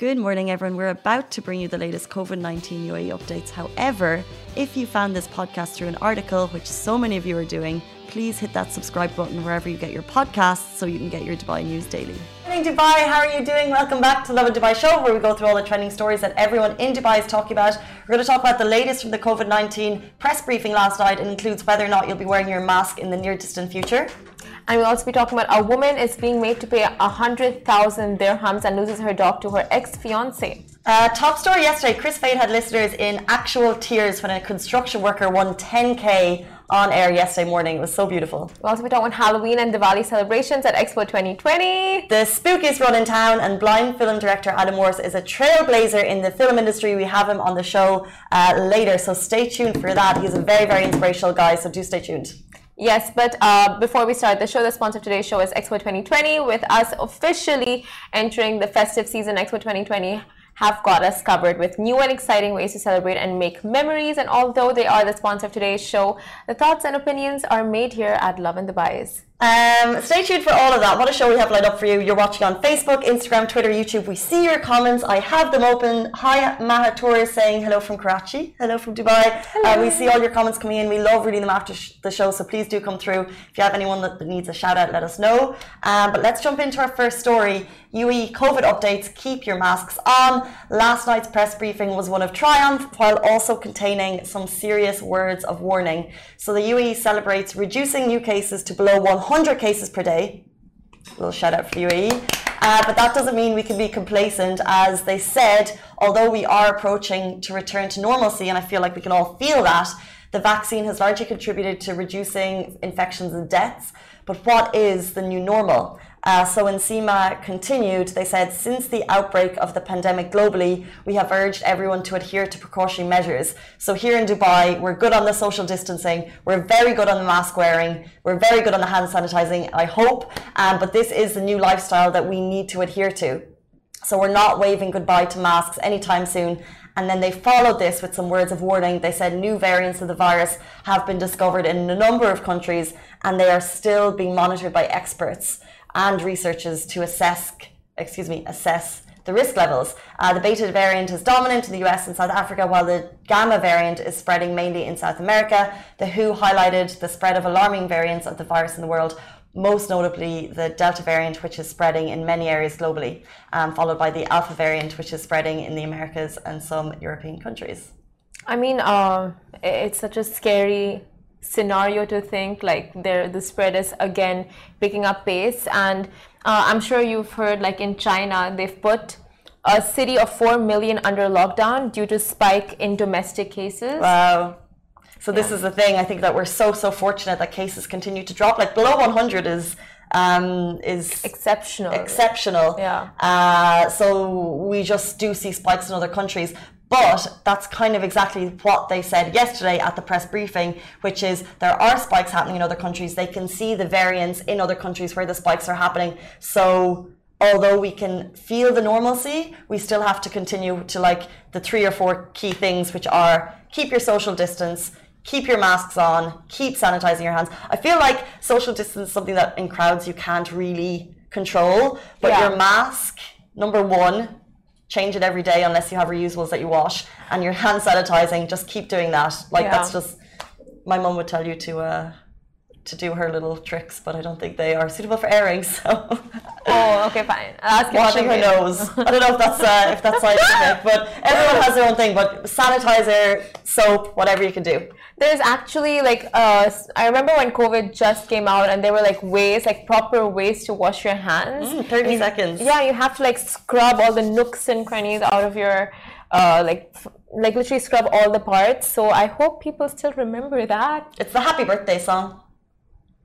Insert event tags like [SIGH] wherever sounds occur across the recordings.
Good morning, everyone. We're about to bring you the latest COVID 19 UAE updates. However, if you found this podcast through an article, which so many of you are doing, please hit that subscribe button wherever you get your podcasts so you can get your Dubai news daily. Morning, Dubai. How are you doing? Welcome back to Lovin Dubai Show, where we go through all the trending stories that everyone in Dubai is talking about. We're going to talk about the latest from the COVID 19 press briefing last night. It includes whether or not you'll be wearing your mask in the near distant future. And we'll also be talking about a woman is being made to pay 100,000 dirhams and loses her dog to her ex fiance. Uh, top story yesterday Kris Fade had listeners in actual tears when a construction worker won 10k on air yesterday morning. It was so beautiful. We'll also be talking about Halloween and Diwali celebrations at Expo 2020. The spookiest run in town, and blind film director Adam Morse is a trailblazer in the film industry. We have him on the show uh, later, so stay tuned for that. He's a very, very inspirational guy, so do stay tuned. Yes, but uh, before we start the show, the sponsor of today's show is Expo 2020, with us officially entering the festive season. Expo 2020 have got us covered with new and exciting ways to celebrate and make memories. And although they are the sponsor of today's show, the thoughts and opinions are made here at Love and the Dubai's. Um, stay tuned for all of that. What a show we have lined up for you. You're watching on Facebook, Instagram, Twitter, YouTube. We see your comments. I have them open. Hi, Mahator is saying hello from Karachi. Hello from Dubai. Uh, we see all your comments coming in. We love reading them after sh- the show, so please do come through. If you have anyone that needs a shout out, let us know. Um, but let's jump into our first story. UAE COVID updates. Keep your masks on. Last night's press briefing was one of triumph, while also containing some serious words of warning. So the UAE celebrates reducing new cases to below 100 cases per day. A little shout out for UAE. Uh, but that doesn't mean we can be complacent, as they said, although we are approaching to return to normalcy, and I feel like we can all feel that, the vaccine has largely contributed to reducing infections and deaths. But what is the new normal? Uh, so when NCEMA continued, they said, since the outbreak of the pandemic globally, we have urged everyone to adhere to precautionary measures. So here in Dubai, we're good on the social distancing, we're very good on the mask wearing, we're very good on the hand sanitizing, I hope. Um, but this is the new lifestyle that we need to adhere to. So we're not waving goodbye to masks anytime soon. And then they followed this with some words of warning. They said new variants of the virus have been discovered in a number of countries and they are still being monitored by experts and researchers to assess, excuse me, assess the risk levels. Uh, the beta variant is dominant in the US and South Africa, while the gamma variant is spreading mainly in South America. The WHO highlighted the spread of alarming variants of the virus in the world, most notably the Delta variant, which is spreading in many areas globally, um, followed by the Alpha variant, which is spreading in the Americas and some European countries. I mean, uh, it's such a scary scenario to think like there the spread is again picking up pace and uh, i'm sure you've heard like in china they've put a city of 4 million under lockdown due to spike in domestic cases wow so this yeah. is the thing i think that we're so so fortunate that cases continue to drop like below 100 is um, is exceptional. Exceptional. Yeah. Uh, so we just do see spikes in other countries, but that's kind of exactly what they said yesterday at the press briefing, which is there are spikes happening in other countries. They can see the variants in other countries where the spikes are happening. So although we can feel the normalcy, we still have to continue to like the three or four key things, which are keep your social distance, keep your masks on, keep sanitizing your hands. I feel like social distance is something that in crowds you can't really control, but yeah. your mask, number one, change it every day unless you have reusables that you wash and your hand sanitizing. Just keep doing that. Like yeah. that's just my mom would tell you to uh to do her little tricks but i don't think they are suitable for airing [LAUGHS] so. Oh okay fine. I'll washing her nose. I don't know if that's uh, if that's scientific [LAUGHS] but everyone has their own thing but sanitizer soap whatever you can do there's actually like uh, I remember when COVID just came out and there were like ways, like proper ways to wash your hands. Mm, Thirty seconds. Yeah, you have to like scrub all the nooks and crannies out of your uh, like like literally scrub all the parts. So I hope people still remember that. It's the happy birthday song.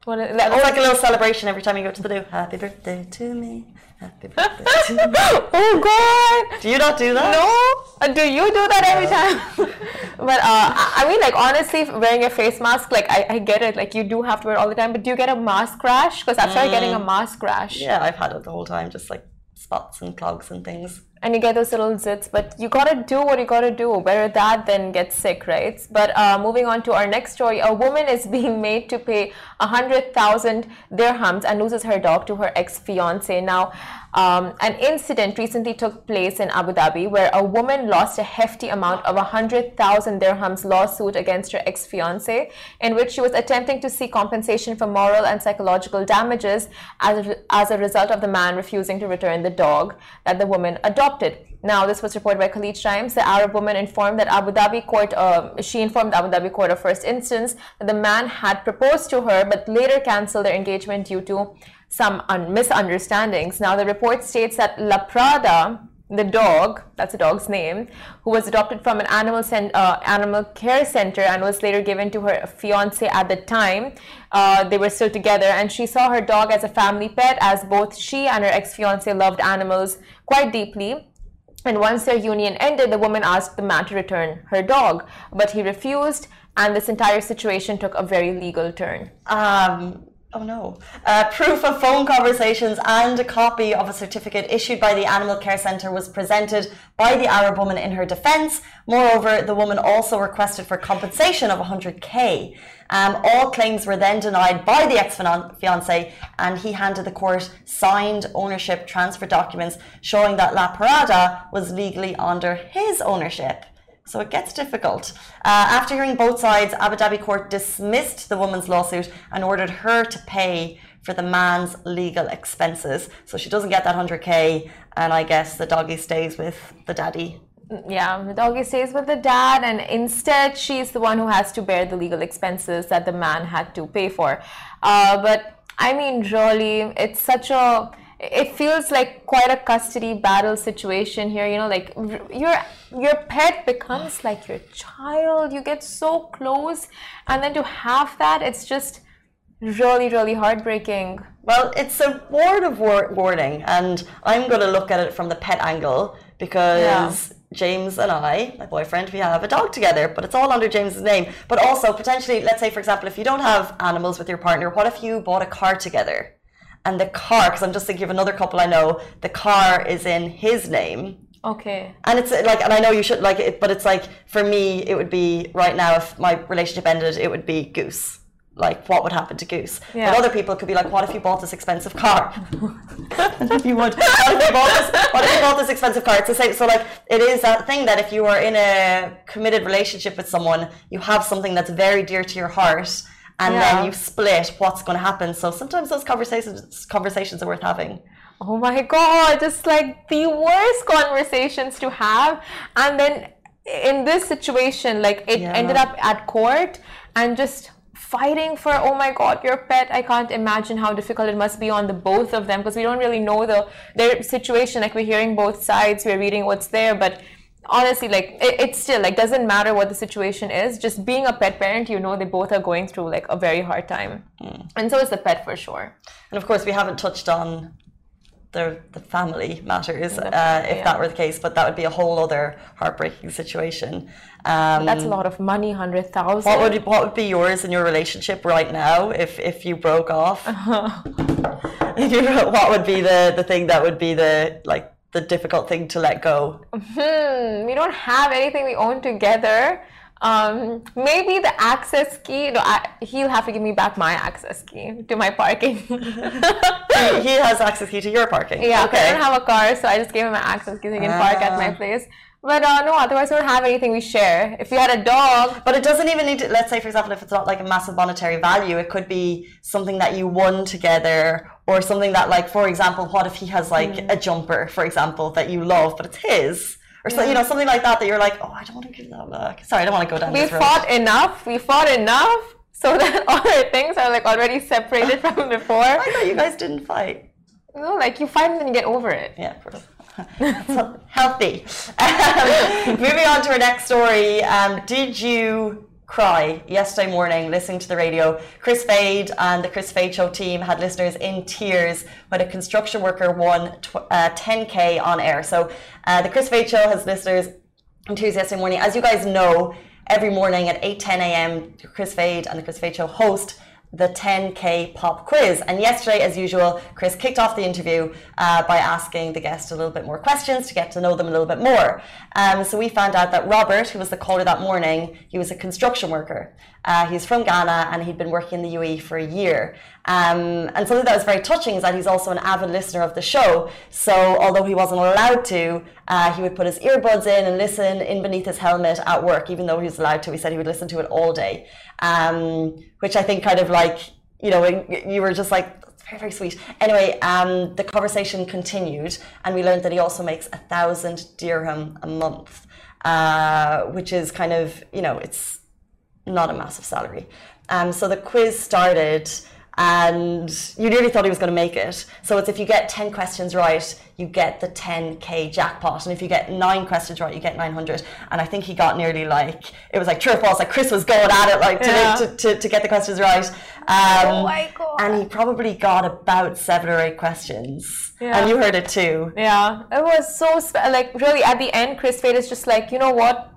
What is, it's like a little celebration every time you go to the loo. Happy birthday to me. Happy [LAUGHS] birthday oh God! Do you not do that? No. Uh, do you do that every time? [LAUGHS] but uh, I mean, like honestly, wearing a face mask, like I, I get it. Like you do have to wear it all the time. But do you get a mask rash? Because I've started mm. getting a mm. mask rash. Yeah, I've had it the whole time, just like spots and clogs and things. And you get those little zits, but you gotta do what you gotta do. Better that than get sick, right? But uh, moving on to our next story, a woman is [LAUGHS] being made to pay a hundred thousand dirhams and loses her dog to her ex-fiance. Now, um, an incident recently took place in Abu Dhabi where a woman lost a hefty amount of 100,000 dirhams lawsuit against her ex fiance, in which she was attempting to seek compensation for moral and psychological damages as a, as a result of the man refusing to return the dog that the woman adopted. Now, this was reported by Khaleej Times. The Arab woman informed that Abu Dhabi court, uh, she informed Abu Dhabi court of first instance that the man had proposed to her, but later cancelled their engagement due to some misunderstandings. Now, the report states that La Prada, the dog, that's the dog's name, who was adopted from an animal, uh, animal care center and was later given to her fiance at the time. Uh, they were still together, and she saw her dog as a family pet, as both she and her ex fiance loved animals quite deeply. And once their union ended, the woman asked the man to return her dog, but he refused, and this entire situation took a very legal turn. Um, Oh no. Uh, proof of phone conversations and a copy of a certificate issued by the Animal Care Centre was presented by the Arab woman in her defence. Moreover, the woman also requested for compensation of 100k. Um, all claims were then denied by the ex fiance, and he handed the court signed ownership transfer documents showing that La Parada was legally under his ownership. So it gets difficult. Uh, after hearing both sides, Abu Dhabi court dismissed the woman's lawsuit and ordered her to pay for the man's legal expenses. So she doesn't get that 100k, and I guess the doggy stays with the daddy. Yeah, the doggy stays with the dad, and instead she's the one who has to bear the legal expenses that the man had to pay for. Uh, but I mean, really, it's such a it feels like quite a custody battle situation here you know like your your pet becomes like your child you get so close and then to have that it's just really really heartbreaking well it's a word of war- warning and i'm going to look at it from the pet angle because yeah. James and I, my boyfriend, we have a dog together, but it's all under James's name. But also, potentially, let's say, for example, if you don't have animals with your partner, what if you bought a car together? And the car, because I'm just thinking of another couple I know, the car is in his name. Okay. And it's like, and I know you should like it, but it's like for me, it would be right now if my relationship ended, it would be Goose. Like, what would happen to Goose? Yeah. But other people could be like, what if you bought this expensive car? [LAUGHS] if you would. What if you, bought this, what if you bought this expensive car? It's the same. So, like, it is that thing that if you are in a committed relationship with someone, you have something that's very dear to your heart and yeah. then you split what's going to happen. So sometimes those conversations conversations are worth having. Oh my god, just like the worst conversations to have. And then in this situation, like it yeah. ended up at court and just fighting for oh my god your pet i can't imagine how difficult it must be on the both of them because we don't really know the their situation like we're hearing both sides we're reading what's there but honestly like it, it's still like doesn't matter what the situation is just being a pet parent you know they both are going through like a very hard time mm. and so is the pet for sure and of course we haven't touched on the, the family matters uh, if yeah. that were the case but that would be a whole other heartbreaking situation um, that's a lot of money 100000 what would what would be yours in your relationship right now if if you broke off [LAUGHS] [LAUGHS] uh-huh. what would be the the thing that would be the like the difficult thing to let go? Hmm, we don't have anything we own together. Um, maybe the access key. No, I, he'll have to give me back my access key to my parking. [LAUGHS] he, has access key to your parking. Yeah, okay. I don't have a car, so I just gave him an access key so he can park at my ah. place. But uh, no, otherwise we don't have anything we share. If we had a dog, but it doesn't even need to. Let's say, for example, if it's not like a massive monetary value, it could be something that you won together, or something that like for example what if he has like mm. a jumper for example that you love but it's his? Or yeah. so you know something like that that you're like oh I don't want to give that back sorry I don't want to go down we fought enough we fought enough so [LAUGHS] that all our things are like already separated from before I thought you guys didn't fight. No like you fight and then you get over it. Yeah [LAUGHS] so healthy. Um, [LAUGHS] moving on to our next story um, did you cry yesterday morning listening to the radio. Kris Fade and the Kris Fade Show team had listeners in tears when a construction worker won uh, 10k on air. So uh, the Kris Fade Show has listeners in tears yesterday morning. As you guys know, every morning at 8 10 a.m., Kris Fade and the Kris Fade Show host the 10K pop quiz. And yesterday, as usual, Kris kicked off the interview uh, by asking the guest a little bit more questions to get to know them a little bit more. Um, so we found out that Robert, who was the caller that morning, he was a construction worker. Uh, he's from Ghana and he'd been working in the UAE for a year. Um, and something that was very touching is that he's also an avid listener of the show. So although he wasn't allowed to, uh, he would put his earbuds in and listen in beneath his helmet at work, even though he was allowed to. He said he would listen to it all day, um, which I think kind of like, you know, you were just like, very, very sweet. Anyway, um, the conversation continued, and we learned that he also makes a thousand dirham a month, uh, which is kind of, you know, it's not a massive salary. Um, so the quiz started and you nearly thought he was going to make it. So it's if you get 10 questions right, you get the 10k jackpot. And if you get nine questions right, you get 900. And I think he got nearly like, it was like true or false, like Kris was going at it like to, yeah. to, to, to, get the questions right. Um, oh my God. And he probably got about seven or eight questions. Yeah. And you heard it too. Yeah. It was so, like really at the end, Kris Fade is just like, you know what?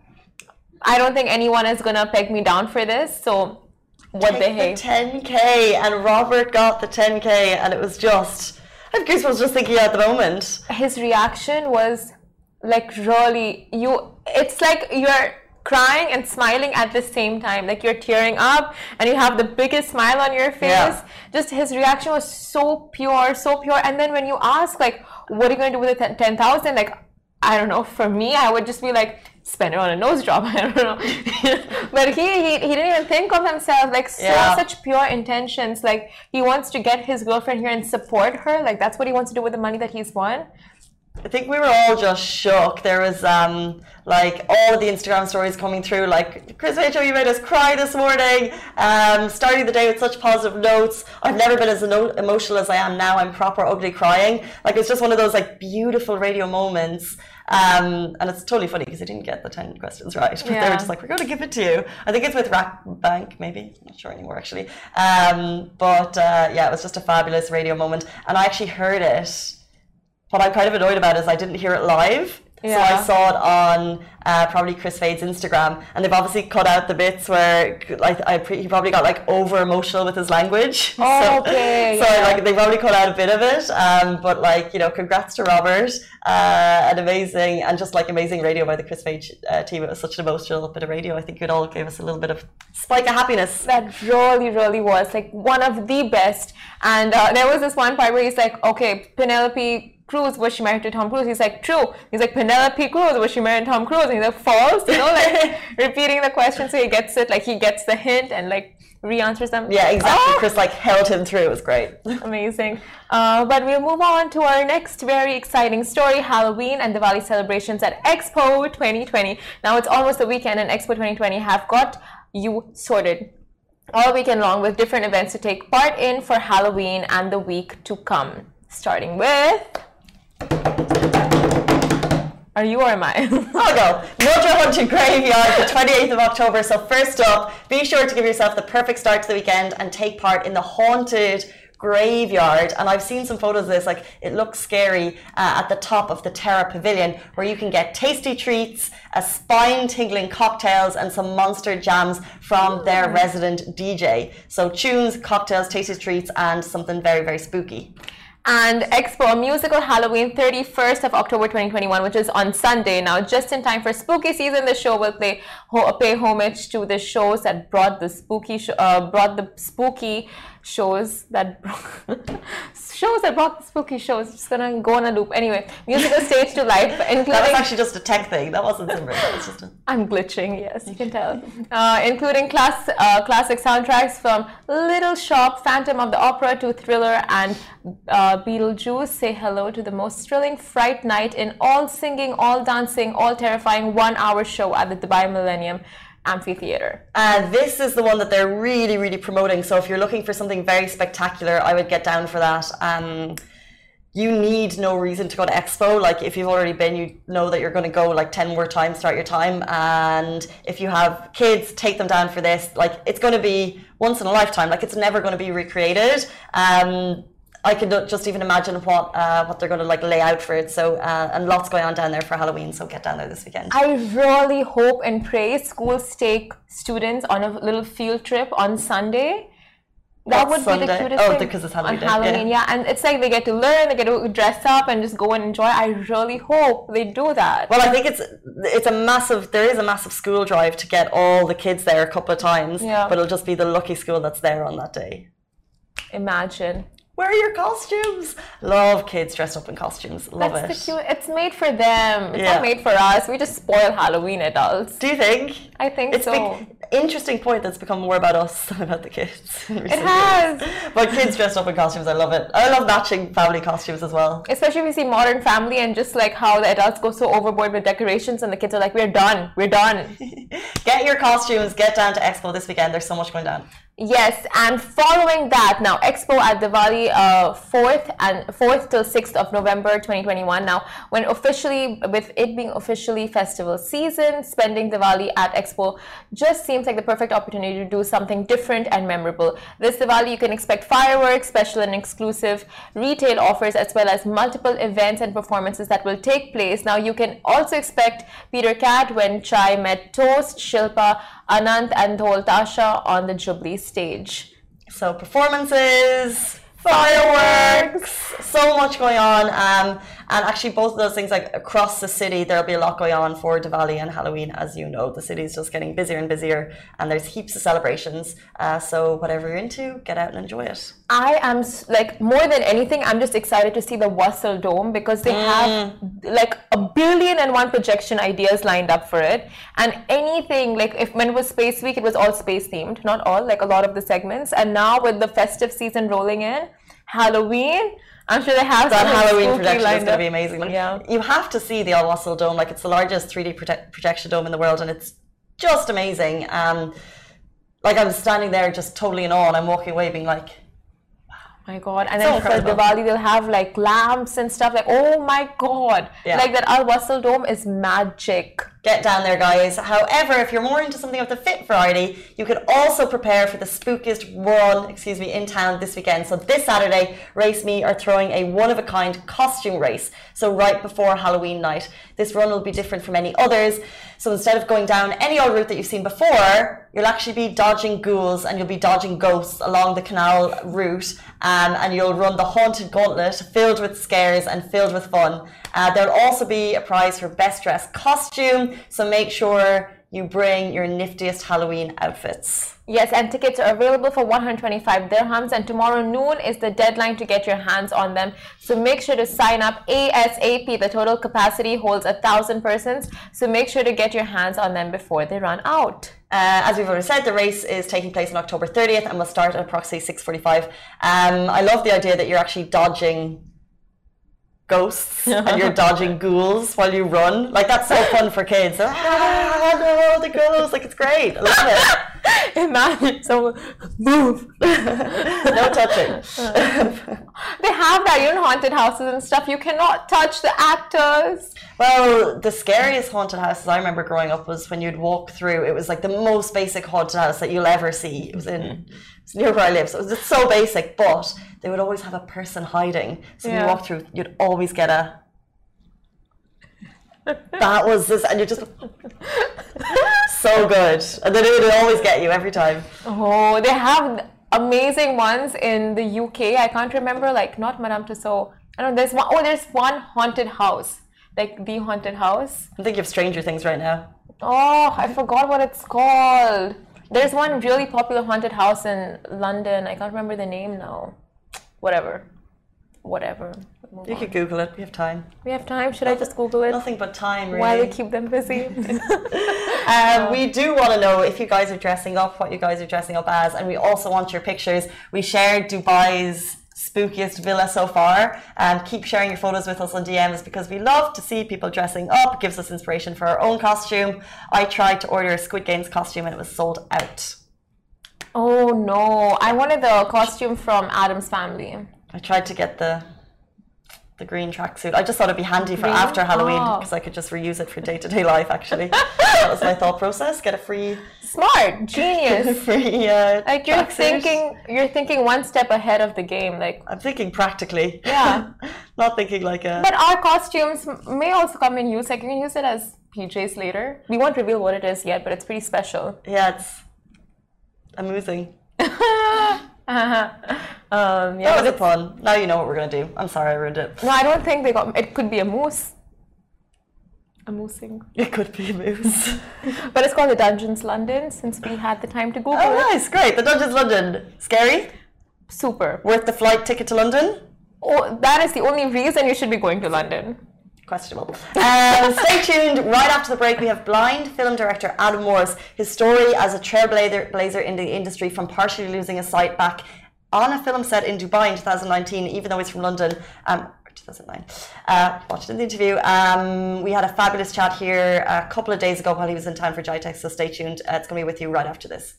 I don't think anyone is going to peg me down for this. So what Take they the 10k and Robert got the 10k and it was just I think was just thinking at the moment. His reaction was like really you it's like you're crying and smiling at the same time like you're tearing up and you have the biggest smile on your face yeah. just his reaction was so pure so pure and then when you ask like what are you going to do with the 10,000 like I don't know for me I would just be like spend it on a nose job. [LAUGHS] I don't know. [LAUGHS] but he, he he didn't even think of himself like so yeah. such pure intentions. Like he wants to get his girlfriend here and support her. Like that's what he wants to do with the money that he's won. I think we were all just shook. There was um, like all of the Instagram stories coming through, like Kris Rachel, you made us cry this morning. Um, starting the day with such positive notes. I've never been as emotional as I am now. I'm proper ugly crying. Like it's just one of those like beautiful radio moments. Um, and it's totally funny because I didn't get the 10 questions right. But yeah. they were just like, we're going to give it to you. I think it's with RAKBANK, maybe. I'm not sure anymore, actually. Um, but uh, yeah, it was just a fabulous radio moment. And I actually heard it. What I'm kind of annoyed about is I didn't hear it live. Yeah. So I saw it on uh, probably Kris Fade's Instagram, and they've obviously cut out the bits where like I pre- he probably got like over emotional with his language. [LAUGHS] Oh, so, okay. So yeah. like they probably cut out a bit of it, um, but like you know, congrats to Robert, uh, and amazing and just like amazing radio by the Kris Fade uh, team. It was such an emotional bit of radio. I think it all gave us a little bit of spike of happiness. That really, really was like one of the best. And uh, there was this one part where he's like, okay, Penelope Cruz was she married to Tom Cruise? He's like, true. He's like, Penelope Cruz was she married to Tom Cruise? And he's like, false. You know, like [LAUGHS] repeating the question so he gets it, like he gets the hint and like re-answers them. Yeah, exactly. Oh! Kris like held him through. It was great. [LAUGHS] Amazing. Uh, but we'll move on to our next very exciting story: Halloween and Diwali celebrations at Expo 2020. Now it's almost the weekend, and Expo 2020 have got you sorted all weekend long with different events to take part in for Halloween and the week to come. Starting with are you or am I? [LAUGHS] I'll go. Mudra Hunter Graveyard, the 28th of October. So, first up, be sure to give yourself the perfect start to the weekend and take part in the haunted graveyard and I've seen some photos of this like it looks scary uh, at the top of the Terra Pavilion where you can get tasty treats a spine tingling cocktails and some monster jams from their resident DJ so tunes cocktails tasty treats and something very very spooky and Expo Musical Halloween 31st of October 2021, which is on Sunday. Now, just in time for spooky season, the show will play pay homage to the shows that brought the spooky uh, brought the spooky shows that [LAUGHS] shows that brought the spooky shows. Just gonna go on a loop. Anyway, musical stage to life, including [LAUGHS] that was actually just a tech thing. That wasn't Zimmer. That was just a... I'm glitching. Yes, you can tell. Uh, including class uh, classic soundtracks from Little Shop, Phantom of the Opera to Thriller and uh, Beetlejuice. Say hello to the most thrilling fright night in all singing, all dancing, all terrifying one-hour show at the Dubai Millennium amphitheater. Uh, this is the one that they're really, really promoting. So if you're looking for something very spectacular, I would get down for that. Um, you need no reason to go to Expo. Like if you've already been, you know that you're going to go like 10 more times throughout your time. And if you have kids, take them down for this. Like it's going to be once in a lifetime. Like it's never going to be recreated. Um, I can just even imagine what uh, what they're going to like lay out for it. So uh, and lots going on down there for Halloween. So get down there this weekend. I really hope and pray schools take students on a little field trip on Sunday that would be the cutest Oh, thing because it's Halloween on Halloween, yeah. yeah. And it's like they get to learn, they get to dress up and just go and enjoy. I really hope they do that. Well, I think it's it's a massive. There is a massive school drive to get all the kids there a couple of times. Yeah. But it'll just be the lucky school that's there on that day. Imagine. Where are your costumes? Love kids dressed up in costumes. Love That's it. the cute. It's made for them. It's Yeah. not made for us. We just spoil Halloween adults. Do you think? I think It's so. big, interesting point that's become more about us [LAUGHS] than about the kids. It has. But kids dressed up in costumes, I love it. I love matching family costumes as well. Especially if you see Modern Family and just like how the adults go so overboard with decorations and the kids are like, we're done, we're done. [LAUGHS] Get your costumes, get down to Expo this weekend. There's so much going down. Yes, and following that, now Expo at Diwali, uh, fourth and fourth till sixth of November, 2021. Now, when officially, with it being officially festival season, spending Diwali at Expo just seems like the perfect opportunity to do something different and memorable. This Diwali, you can expect fireworks, special and exclusive retail offers, as well as multiple events and performances that will take place. Now, you can also expect Peter Cat when Chai met Toast, Shilpa, Anant, and Dhol Tasha on the Jubilee stage. So performances, fireworks, so much going on. Um, and actually, both of those things, like across the city, there'll be a lot going on for Diwali and Halloween. As you know, the city is just getting busier and busier, and there's heaps of celebrations. Uh, so whatever you're into, get out and enjoy it. I am like more than anything, I'm just excited to see the Wasl Dome because they have like a billion and one projection ideas lined up for it. And anything like if when it was Space Week, it was all space themed, not all, like a lot of the segments. And now with the festive season rolling in, Halloween, I'm sure they have That Halloween projection is going to be amazing. Like, Yeah. You have to see the Al Wasl Dome. Like it's the largest 3D proje- projection dome in the world, and it's just amazing. Um, like I was standing there just totally in awe, and I'm walking away being like, my god and So then for incredible. Diwali they'll have like lamps and stuff like oh my god Yeah. like that Al Wasl Dome is magic get down there, guys. However, if you're more into something of the fit variety, you could also prepare for the spookiest run, excuse me, in town this weekend. So this Saturday, Race Me are throwing a one-of-a-kind costume race. So right before Halloween night, this run will be different from any others. So instead of going down any old route that you've seen before, you'll actually be dodging ghouls and you'll be dodging ghosts along the canal route, um, and you'll run the haunted gauntlet filled with scares and filled with fun. Uh, there'll also be a prize for best dressed costume, so make sure you bring your niftiest Halloween outfits. Yes, and tickets are available for 125 dirhams, and tomorrow noon is the deadline to get your hands on them. So make sure to sign up ASAP. The total capacity holds a thousand persons, so make sure to get your hands on them before they run out. Uh, as we've already said, the race is taking place on October 30th and will start at approximately 6:45. Um, I love the idea that you're actually dodging ghosts [LAUGHS] and you're dodging ghouls while you run. Like that's so [LAUGHS] fun for kids. Ah, no, the ghosts! Like it's great. I love it. [LAUGHS] Imagine someone move. No touching. They have that, you know, haunted houses and stuff. You cannot touch the actors. Well, the scariest haunted houses I remember growing up was when you'd walk through. It was like the most basic haunted house that you'll ever see. It was in it was near where I live, so it was just so basic. But they would always have a person hiding. So when Yeah. you walk through, you'd always get a. That was this, and you're just [LAUGHS] so good, and then it would always get you every time. Oh, they have amazing ones in the UK. I can't remember, like not Madame Tussauds. I don't know. There's one oh there's one haunted house, like the haunted house. I'm thinking of Stranger Things right now. Oh, I forgot what it's called. There's one really popular haunted house in London. I can't remember the name now. Whatever, whatever. Move You on. could Google it. We have time. We have time. Should I just Google it Nothing but time, really. while we keep them busy? [LAUGHS] [LAUGHS] Um, we do want to know if you guys are dressing up, what you guys are dressing up as, and we also want your pictures. We shared Dubai's spookiest villa so far. Um, keep sharing your photos with us on DMs because we love to see people dressing up. It gives us inspiration for our own costume. I tried to order a Squid Games costume and it was sold out. Oh no! I wanted the costume from Addams Family. I tried to get the the green tracksuit. I just thought it'd be handy for Green? after Halloween Oh. because I could just reuse it for day to day life. Actually, that was my thought process. Get a free, Smart, genius. [LAUGHS] free. Uh, Like you're thinking, you're thinking one step ahead of the game. Like, I'm thinking practically. Yeah. [LAUGHS] Not thinking like a. but our costumes may also come in use. Like you can use it as PJs later. We won't reveal what it is yet, but it's pretty special. yeah, it's amusing. [LAUGHS] um, yeah, That was a pun. Now you know what we're gonna do. I'm sorry I ruined it. no, I don't think they got. It could be a moose. A moosing. [LAUGHS] It could be a moose. [LAUGHS] But it's called the Dungeons London since we had the time to Google oh, nice, great. The Dungeons London. Scary. Super. Worth the flight ticket to London. Oh, that is the only reason you should be going to London. Questionable. Um, stay tuned. Right after the break, we have blind film director Adam Morse. His story as a trailblazer blazer in the industry from partially losing his sight back on a film set in Dubai in 2019, even though he's from London. Um, 2009. Uh, watched in the interview. Um, we had a fabulous chat here a couple of days ago while he was in town for GITEX, so stay tuned. Uh, it's going to be with you right after this.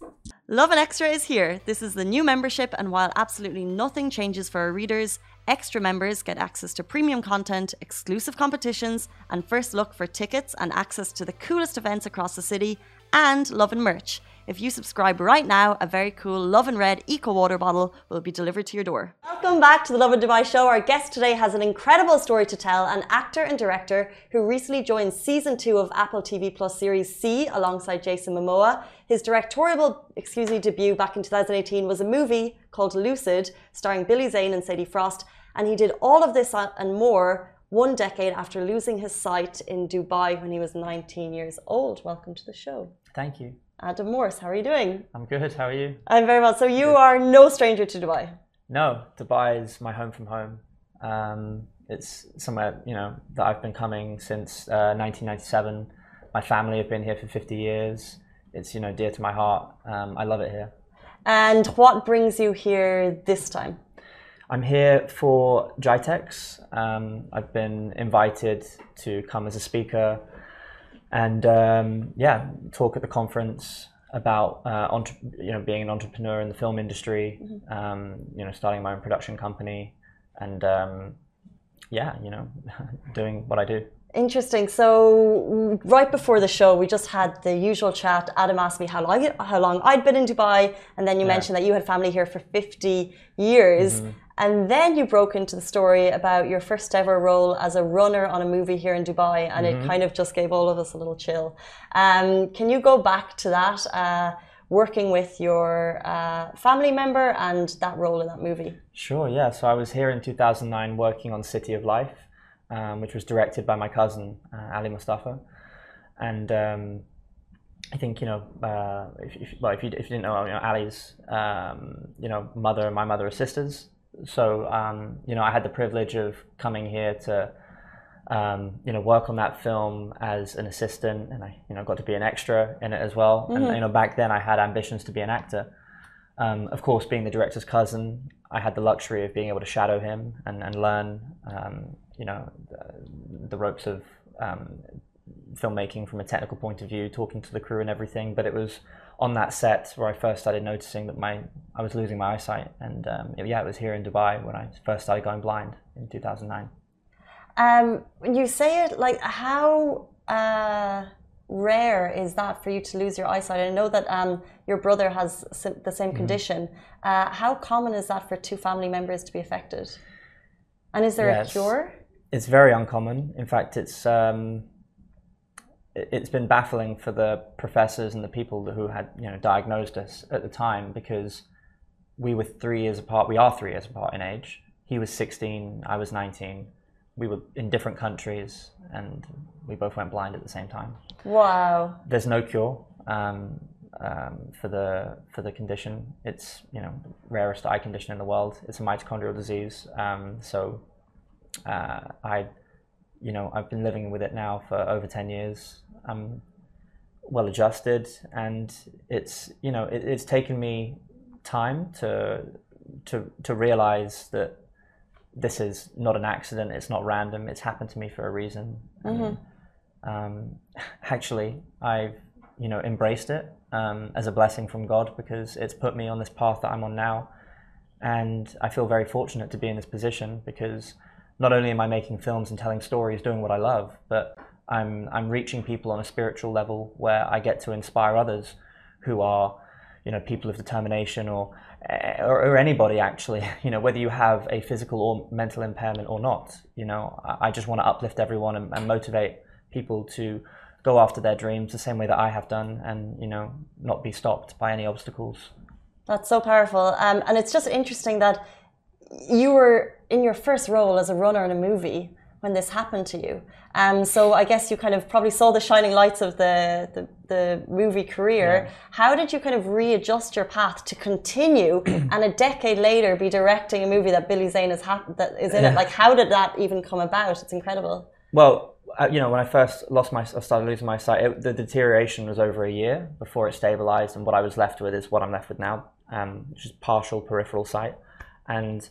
Lovin Extra is here. This is the new membership, and while absolutely nothing changes for our readers, extra members get access to premium content, exclusive competitions, and first look for tickets and access to the coolest events across the city, and Lovin merch. If you subscribe right now, a very cool Love and Red Eco Water bottle will be delivered to your door. Welcome back to the Lovin Dubai show. Our guest today has an incredible story to tell, an actor and director who recently joined season two of Apple TV Plus series See alongside Jason Momoa. His directorial, excuse me, debut back in 2018 was a movie called Lucid, starring Billy Zane and Sadie Frost, and he did all of this and more one decade after losing his sight in Dubai when he was 19 years old. Welcome to the show. Thank you. Adam Morse, how are you doing? I'm good. How are you? I'm very well. So you are no stranger to Dubai. No, Dubai is my home from home. Um, it's somewhere you know that I've been coming since uh, 1997. My family have been here for 50 years. It's you know dear to my heart. Um, I love it here. And what brings you here this time? I'm here for GITEX. Um, I've been invited to come as a speaker and um, yeah, talk at the conference about uh, entre- you know being an entrepreneur in the film industry. Um, you know, starting my own production company, and um, yeah, you know, [LAUGHS] doing what I do. Interesting. So right before the show, we just had the usual chat. Adam asked me how long how long I'd been in Dubai, and then you Yeah. mentioned that you had family here for 50 years. And then you broke into the story about your first ever role as a runner on a movie here in Dubai, and it kind of just gave all of us a little chill. Um, can you go back to that, uh, working with your uh, family member and that role in that movie? Sure, yeah. So I was here in 2009 working on City of Life, um, which was directed by my cousin, uh, Ali Mustafa. And um, I think, you know, uh, if, if, well, if, you, if you didn't know, you know Ali's, um, you know, mother and my mother are sisters. So, um, you know, I had the privilege of coming here to, um, you know, work on that film as an assistant, and I, you know, got to be an extra in it as well. And you know, back then I had ambitions to be an actor. Um, of course, being the director's cousin, I had the luxury of being able to shadow him and, and learn, um, you know, the, the ropes of um, filmmaking from a technical point of view, talking to the crew and everything. But it was on that set where I first started noticing that my I was losing my eyesight, and um, yeah, it was here in Dubai when I first started going blind in 2009. Um, when you say it, like how uh, rare is that for you to lose your eyesight? I know that um, your brother has the Mm-hmm. same condition. Uh, how common is that for two family members to be affected? And is there Yes. a cure? It's very uncommon. In fact, it's um, it's been baffling for the professors and the people who had you know diagnosed us at the time because we were three years apart. We are three years apart in age. He was 16, I was 19. We were in different countries, and we both went blind at the same time. Wow. There's no cure um, um, for the for the condition. It's you know rarest eye condition in the world. It's a mitochondrial disease. Um, so uh, I, you know, I've been living with it now for over ten years. I'm well adjusted, and it's you know it, it's taken me time to to to realize that this is not an accident. It's not random. It's happened to me for a reason. And, um, [LAUGHS] actually, I've you know embraced it um, as a blessing from God because it's put me on this path that I'm on now, and I feel very fortunate to be in this position because not only am I making films and telling stories, doing what I love, but I'm I'm reaching people on a spiritual level where I get to inspire others who are you know people of determination or or, or anybody actually [LAUGHS] you know whether you have a physical or mental impairment or not you know I, just want to uplift everyone and, and motivate people to go after their dreams the same way that I have done and you know not be stopped by any obstacles That's so powerful. Um, and it's just interesting that you were in your first role as a runner in a movie when this happened to you. Um, so I guess you kind of probably saw the shining lights of the, the, the movie career. Yeah. How did you kind of readjust your path to continue [CLEARS THROAT] and a decade later be directing a movie that Billy Zane is, ha- that is in yeah. it? Like, how did that even come about? It's incredible. Well, uh, you know, when I first lost my, I started losing my sight. It, the deterioration was over a year before it stabilized, and what I was left with is what I'm left with now, um, which is partial peripheral sight. And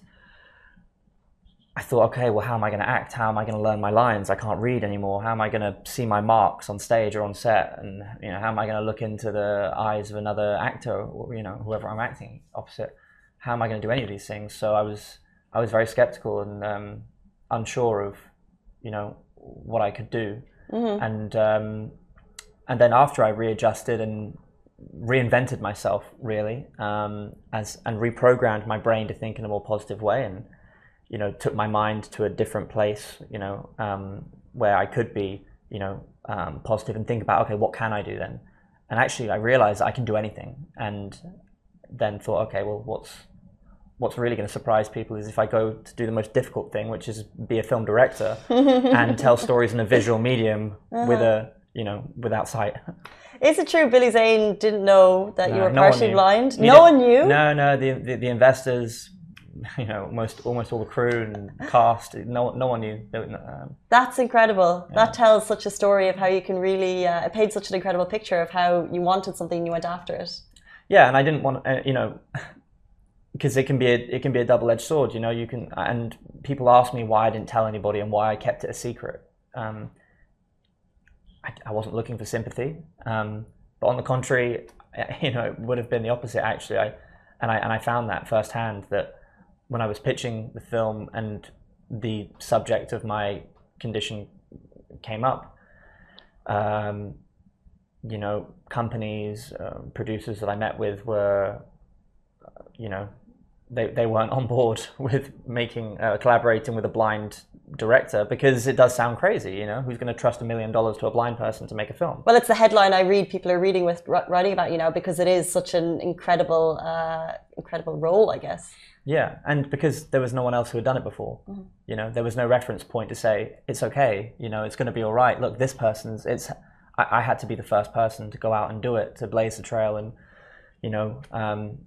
I thought, okay, well, how am I going to act? How am I going to learn my lines? I can't read anymore. How am I going to see my marks on stage or on set? And you know, how am I going to look into the eyes of another actor, or you know, whoever I'm acting opposite? How am I going to do any of these things? So I was, I was very skeptical and um, unsure of, you know, what I could do. Mm-hmm. And um, and then after I readjusted and reinvented myself, really, um, as and reprogrammed my brain to think in a more positive way and you know, took my mind to a different place, you know, um, where I could be, you know, um, positive and think about, okay, what can I do then? And actually, I realized I can do anything, and then thought, okay, well, what's what's really going to surprise people is if I go to do the most difficult thing, which is be a film director [LAUGHS] and tell stories in a visual medium uh-huh. with a, you know, without sight. [LAUGHS] Is it true Billy Zane didn't know that no, you were no partially blind? no one knew. No, no. The, the, the investors [LAUGHS] you know almost almost all the crew and cast no no one knew um, that's incredible yeah. that tells such a story of how you can really uh, it paints such an incredible picture of how you wanted something and you went after it yeah and i didn't want uh, you know [LAUGHS] because it can be a, it can be a double-edged sword you know you can and people ask me why i didn't tell anybody and why i kept it a secret um, I, I, wasn't looking for sympathy um, but on the contrary [LAUGHS] you know it would have been the opposite actually. I and i and i found that firsthand that when I was pitching the film and the subject of my condition came up, um, you know, companies, uh, producers that I met with were, uh, you know, they, they weren't on board [LAUGHS] with making uh, collaborating with a blind director because it does sound crazy you know who's going to trust a million dollars to a blind person to make a film well it's the headline i read people are reading with writing about you know because it is such an incredible uh, incredible role i guess yeah, and because there was no one else who had done it before, mm-hmm. you know, there was no reference point to say it's okay. You know, it's going to be all right. Look, this person's. It's. I, I, had to be the first person to go out and do it to blaze the trail and, you know, um,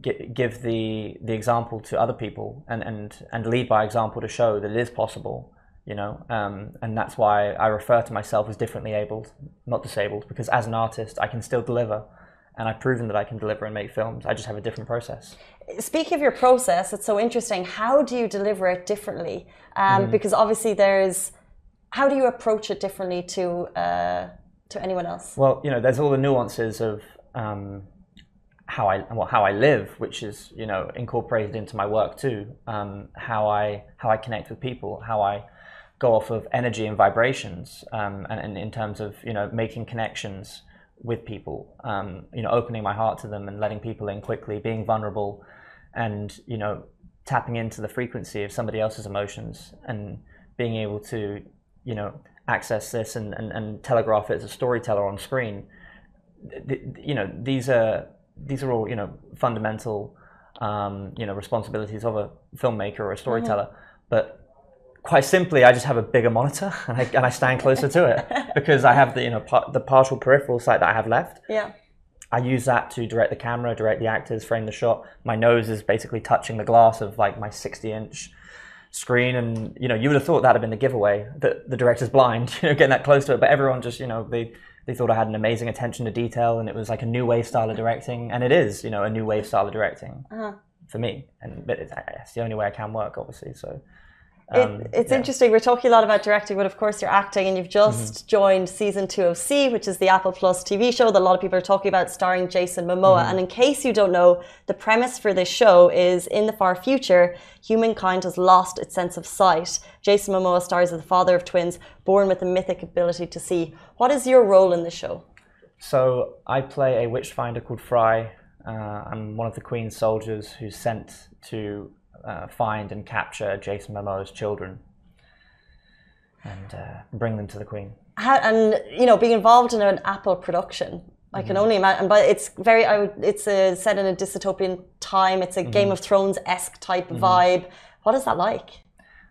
give the the example to other people and and and lead by example to show that it is possible. You know, um, and that's why I refer to myself as differently abled, not disabled, because as an artist, I can still deliver and I've proven that I can deliver and make films. I just have a different process. Speaking of your process, it's so interesting. How do you deliver it differently? Um, mm. Because obviously, there's how do you approach it differently to uh, to anyone else? Well, you know, there's all the nuances of um, how I well, how I live, which is you know incorporated into my work too. Um, how I how I connect with people, how I go off of energy and vibrations, um, and, and in terms of you know making connections with people, um, you know, opening my heart to them and letting people in quickly, being vulnerable, and you know, tapping into the frequency of somebody else's emotions and being able to, you know, access this and, and, and telegraph it as a storyteller on screen. The, you know, these are these are all you know fundamental, um, you know, responsibilities of a filmmaker or a storyteller, mm-hmm. but quite simply, I just have a bigger monitor [LAUGHS] and I, and I stand closer to it [LAUGHS] because I have the you know par- the partial peripheral sight that I have left. Yeah. I use that to direct the camera, direct the actors, frame the shot. My nose is basically touching the glass of like my 60 inch screen, and you know you would have thought that had been the giveaway that the director's blind, [LAUGHS] you know, getting that close to it. But everyone just you know they they thought I had an amazing attention to detail, and it was like a new wave style of directing, and it is you know a new wave style of directing uh-huh. for me, and but it's, it's the only way I can work, obviously. So um, it, it's yeah. interesting. We're talking a lot about directing, but of course you're acting, and you've just mm-hmm. joined season two of See, which is the Apple Plus TV show that a lot of people are talking about, starring Jason Momoa. Mm-hmm. And in case you don't know, the premise for this show is in the far future, humankind has lost its sense of sight. Jason Momoa stars as the father of twins, born with the mythic ability to see. What is your role in the show? So I play a witch finder called Fry. Uh, I'm one of the Queen's soldiers who's sent to uh, find and capture Jason Momoa's children and uh, bring them to the Queen. How, and you know, being involved in an Apple production, I can only imagine, but it's very. I would. It's a, set in a dystopian time. It's a Game of Thrones esque type vibe. What is that like?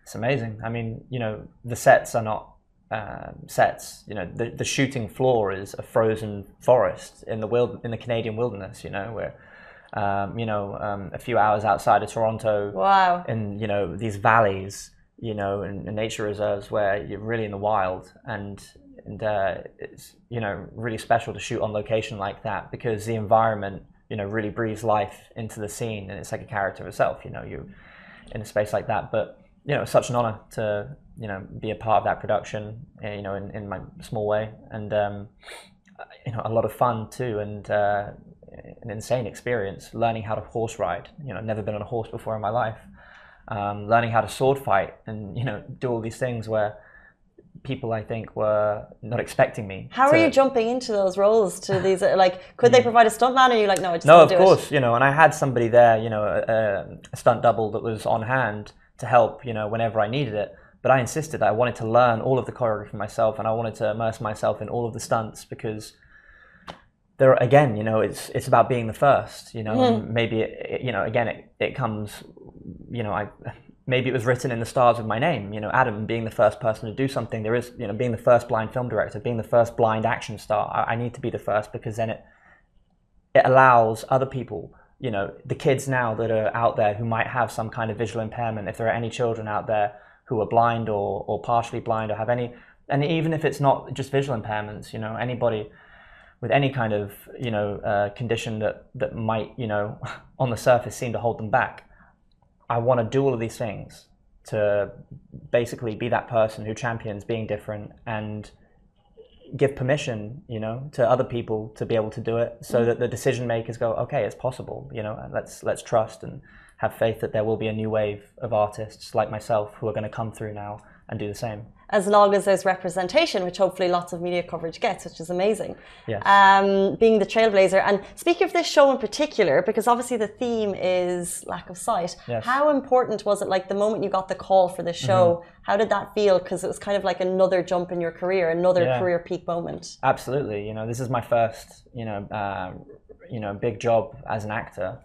It's amazing. I mean, you know, the sets are not um, sets. You know, the, the shooting floor is a frozen forest in the wild in the Canadian wilderness. You know, where um, you know um, a few hours outside of Toronto, Wow. in you know these valleys, you know, and, and nature reserves where you're really in the wild, and and uh, it's you know really special to shoot on location like that because the environment you know really breathes life into the scene, and it's like a character itself. You know, you in a space like that, but you know, it's such an honor to you know be a part of that production, uh, you know, in, in my small way, and um, you know, a lot of fun too, and uh, an insane experience. Learning how to horse ride, you know, never been on a horse before in my life. Um, learning how to sword fight, and you know, do all these things where people I think were not expecting me. How are you jumping into those roles? To these, uh, like, could they provide a stuntman? Or are you like, no, I just No, of do course, it. you know, and I had somebody there, you know, a, a stunt double that was on hand to help, you know, whenever I needed it. But I insisted that I wanted to learn all of the choreography myself, and I wanted to immerse myself in all of the stunts because there, again, you know, it's it's about being the first, you know. and mm. Maybe it, it- you know, again, it, it comes, you know, I maybe it was written in the stars with my name, you know, Adam being the first person to do something. There is, you know, being the first blind film director, being the first blind action star. I, I need to be the first because then it it allows other people, you know, the kids now that are out there who might have some kind of visual impairment, if there are any children out there who are blind or, or partially blind or have any, and even if it's not just visual impairments, you know, anybody with any kind of, you know, uh, condition that, that might, you know, [LAUGHS] on the surface seem to hold them back. I want to do all of these things to basically be that person who champions being different and give permission, you know, to other people to be able to do it, so that the decision makers go, okay, it's possible, you know, let's let's trust and have faith that there will be a new wave of artists like myself who are going to come through now and do the same. As long as there's representation, which hopefully lots of media coverage gets, which is amazing. Yes. Um, being the trailblazer. And speaking of this show in particular, because obviously the theme is lack of sight, Yes. how important was it, like the moment you got the call for the show, Mm-hmm. how did that feel? Because it was kind of like another jump in your career, another Yeah. career peak moment. Absolutely, you know, this is my first, you know, uh, you know, big job as an actor,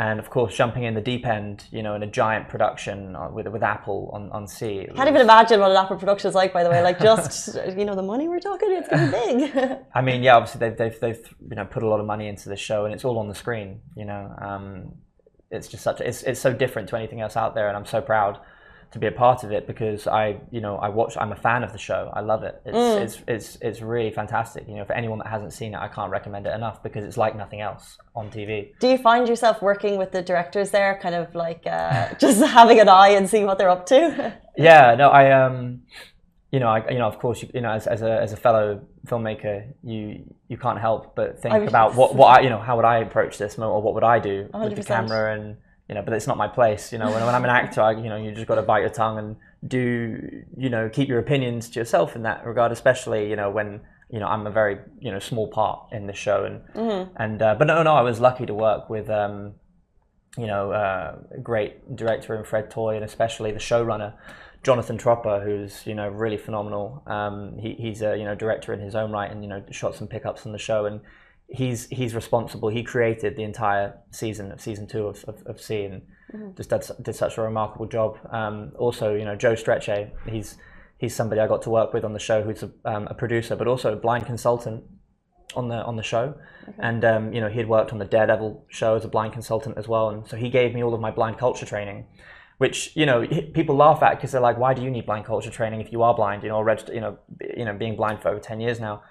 and of course, jumping in the deep end, you know, in a giant production uh, with with Apple on on See. it Can't even imagine what an Apple production is like, by the way. Like, just, [LAUGHS] you know, the money we're talking, it's to be big. [LAUGHS] I mean, yeah, obviously they've, they've, they've you know put a lot of money into the show, and it's all on the screen. You know, um, it's just such it's it's so different to anything else out there, and I'm so proud to be a part of it because I you know I watch I'm a fan of the show. I love it. It's it's it's it's really fantastic. You know, for anyone that hasn't seen it, I can't recommend it enough because it's like nothing else on TV. Do you find yourself working with the directors there, kind of like uh, [LAUGHS] just having an eye and seeing what they're up to? [LAUGHS] Yeah, no, I um, you know, I you know, of course, you, you know, as, as a as a fellow filmmaker, you you can't help but think about what what I you know how would I approach this mo- or what would I do with the camera and you know, but it's not my place. You know, when, when I'm an actor, I, you know, you just got to bite your tongue and do you know keep your opinions to yourself in that regard, especially you know when you know I'm a very you know small part in the show and and uh, but no no I was lucky to work with. Um, you know, uh, a great director in Fred Toye, and especially the showrunner, Jonathan Tropper, who's you know really phenomenal. Um, he, he's a you know director in his own right, and you know shot some pickups on the show, and he's he's responsible. He created the entire season of season two of of, of See, and just did, did such a remarkable job. Um, also, you know, Joe Strechay, he's he's somebody I got to work with on the show, who's a, um, a producer, but also a blind consultant on the on the show, and um, you know he had worked on the Daredevil show as a blind consultant as well, and so he gave me all of my blind culture training, which you know people laugh at because they're like, why do you need blind culture training if you are blind? You know, already you know you know being blind for over ten years now.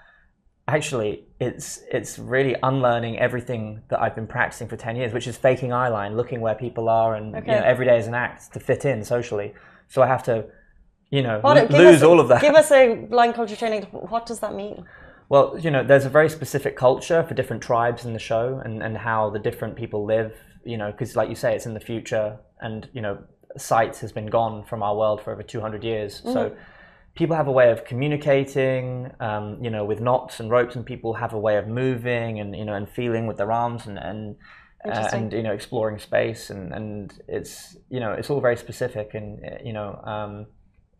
Actually, it's it's really unlearning everything that I've been practicing for ten years, which is faking eye line, looking where people are, and Okay. you know every day is an act to fit in socially. So I have to, you know, lo- lose us- all of that. Give us a blind culture training. What does that mean? Well, you know, there's a very specific culture for different tribes in the show and, and how the different people live, you know, because like you say, it's in the future and, you know, sight has been gone from our world for over 200 years. So mm-hmm. People have a way of communicating, um, you know, with knots and ropes and people have a way of moving and, you know, and feeling with their arms and, and, uh, and you know, exploring space. And, and it's, you know, it's all very specific. And, uh, you know, um,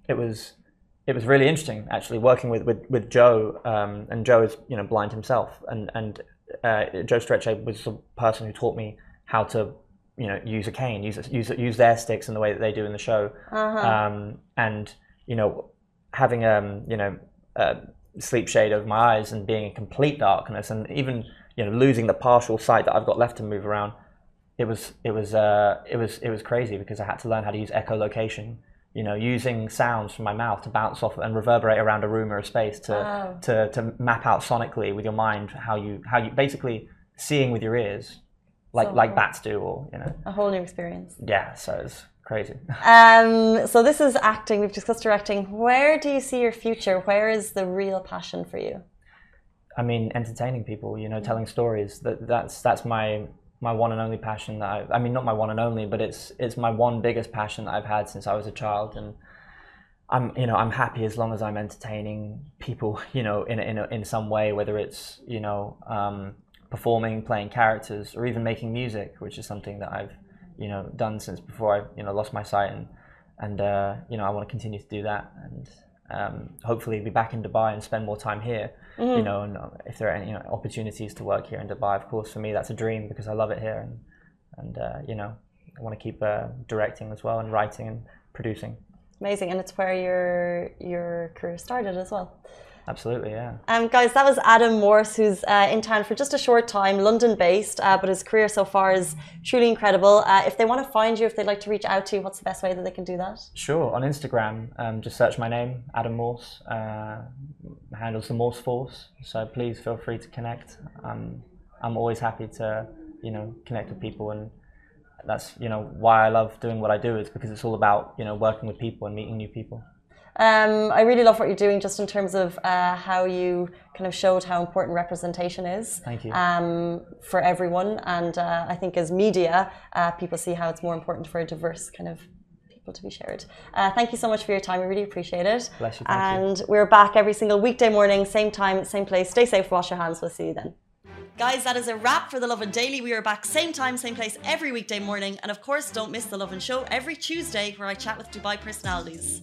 it was, it was really interesting actually working with with, with Joe, um, and Joe is you know blind himself, and and uh, Joe Strechay was the person who taught me how to you know use a cane, use use use their sticks in the way that they do in the show, Uh-huh. um, and you know having um you know a sleep shade over my eyes and being in complete darkness, and even you know losing the partial sight that I've got left to move around. It was it was uh, it was it was crazy because I had to learn how to use echolocation. You know, using sounds from my mouth to bounce off and reverberate around a room or a space to Wow. to, to map out sonically with your mind how you how you basically seeing with your ears like So like cool. bats do or you know A whole new experience. yeah so it's crazy [LAUGHS] Um, so this is acting. We've discussed directing. Where do you see your future? Where is the real passion for you? I mean entertaining people you know telling stories that that's that's my my one and only passion that I, I mean not my one and only but it's it's my one biggest passion that I've had since I was a child and I'm you know I'm happy as long as I'm entertaining people [LAUGHS] you know in in in some way whether it's you know um, performing playing characters or even making music which is something that I've you know done since before I you know lost my sight and and uh, you know I want to continue to do that. And um, hopefully be back in Dubai and spend more time here you know and uh, if there are any you know, opportunities to work here in Dubai of course for me that's a dream because I love it here. And and uh, you know I want to keep uh, directing as well and writing and producing. Amazing, and it's where your your career started as well. Absolutely yeah Um, guys, that was Adam Morse, who's uh, in town for just a short time, London based, uh, but his career so far is truly incredible. Uh, if they want to find you, if they'd like to reach out to you, what's the best way that they can do that? Sure, on Instagram, um, just search my name, Adam Morse. Uh, handles the Morse Force, so please feel free to connect. Um, I'm always happy to, you know, connect with people, and that's you know why I love doing what I do is because it's all about you know working with people and meeting new people. Um, I really love what you're doing just in terms of uh, how you kind of showed how important representation is Thank you. um, for everyone. And uh, I think as media, uh, people see how it's more important for a diverse kind of people to be shared. Uh, thank you so much for your time. We really appreciate it. Bless you, thank you. and we're back every single weekday morning, same time, same place. Stay safe, wash your hands. We'll see you then. Guys, that is a wrap for the Lovin Daily. We are back same time, same place every weekday morning. And of course, don't miss the Lovin Show every Tuesday where I chat with Dubai personalities.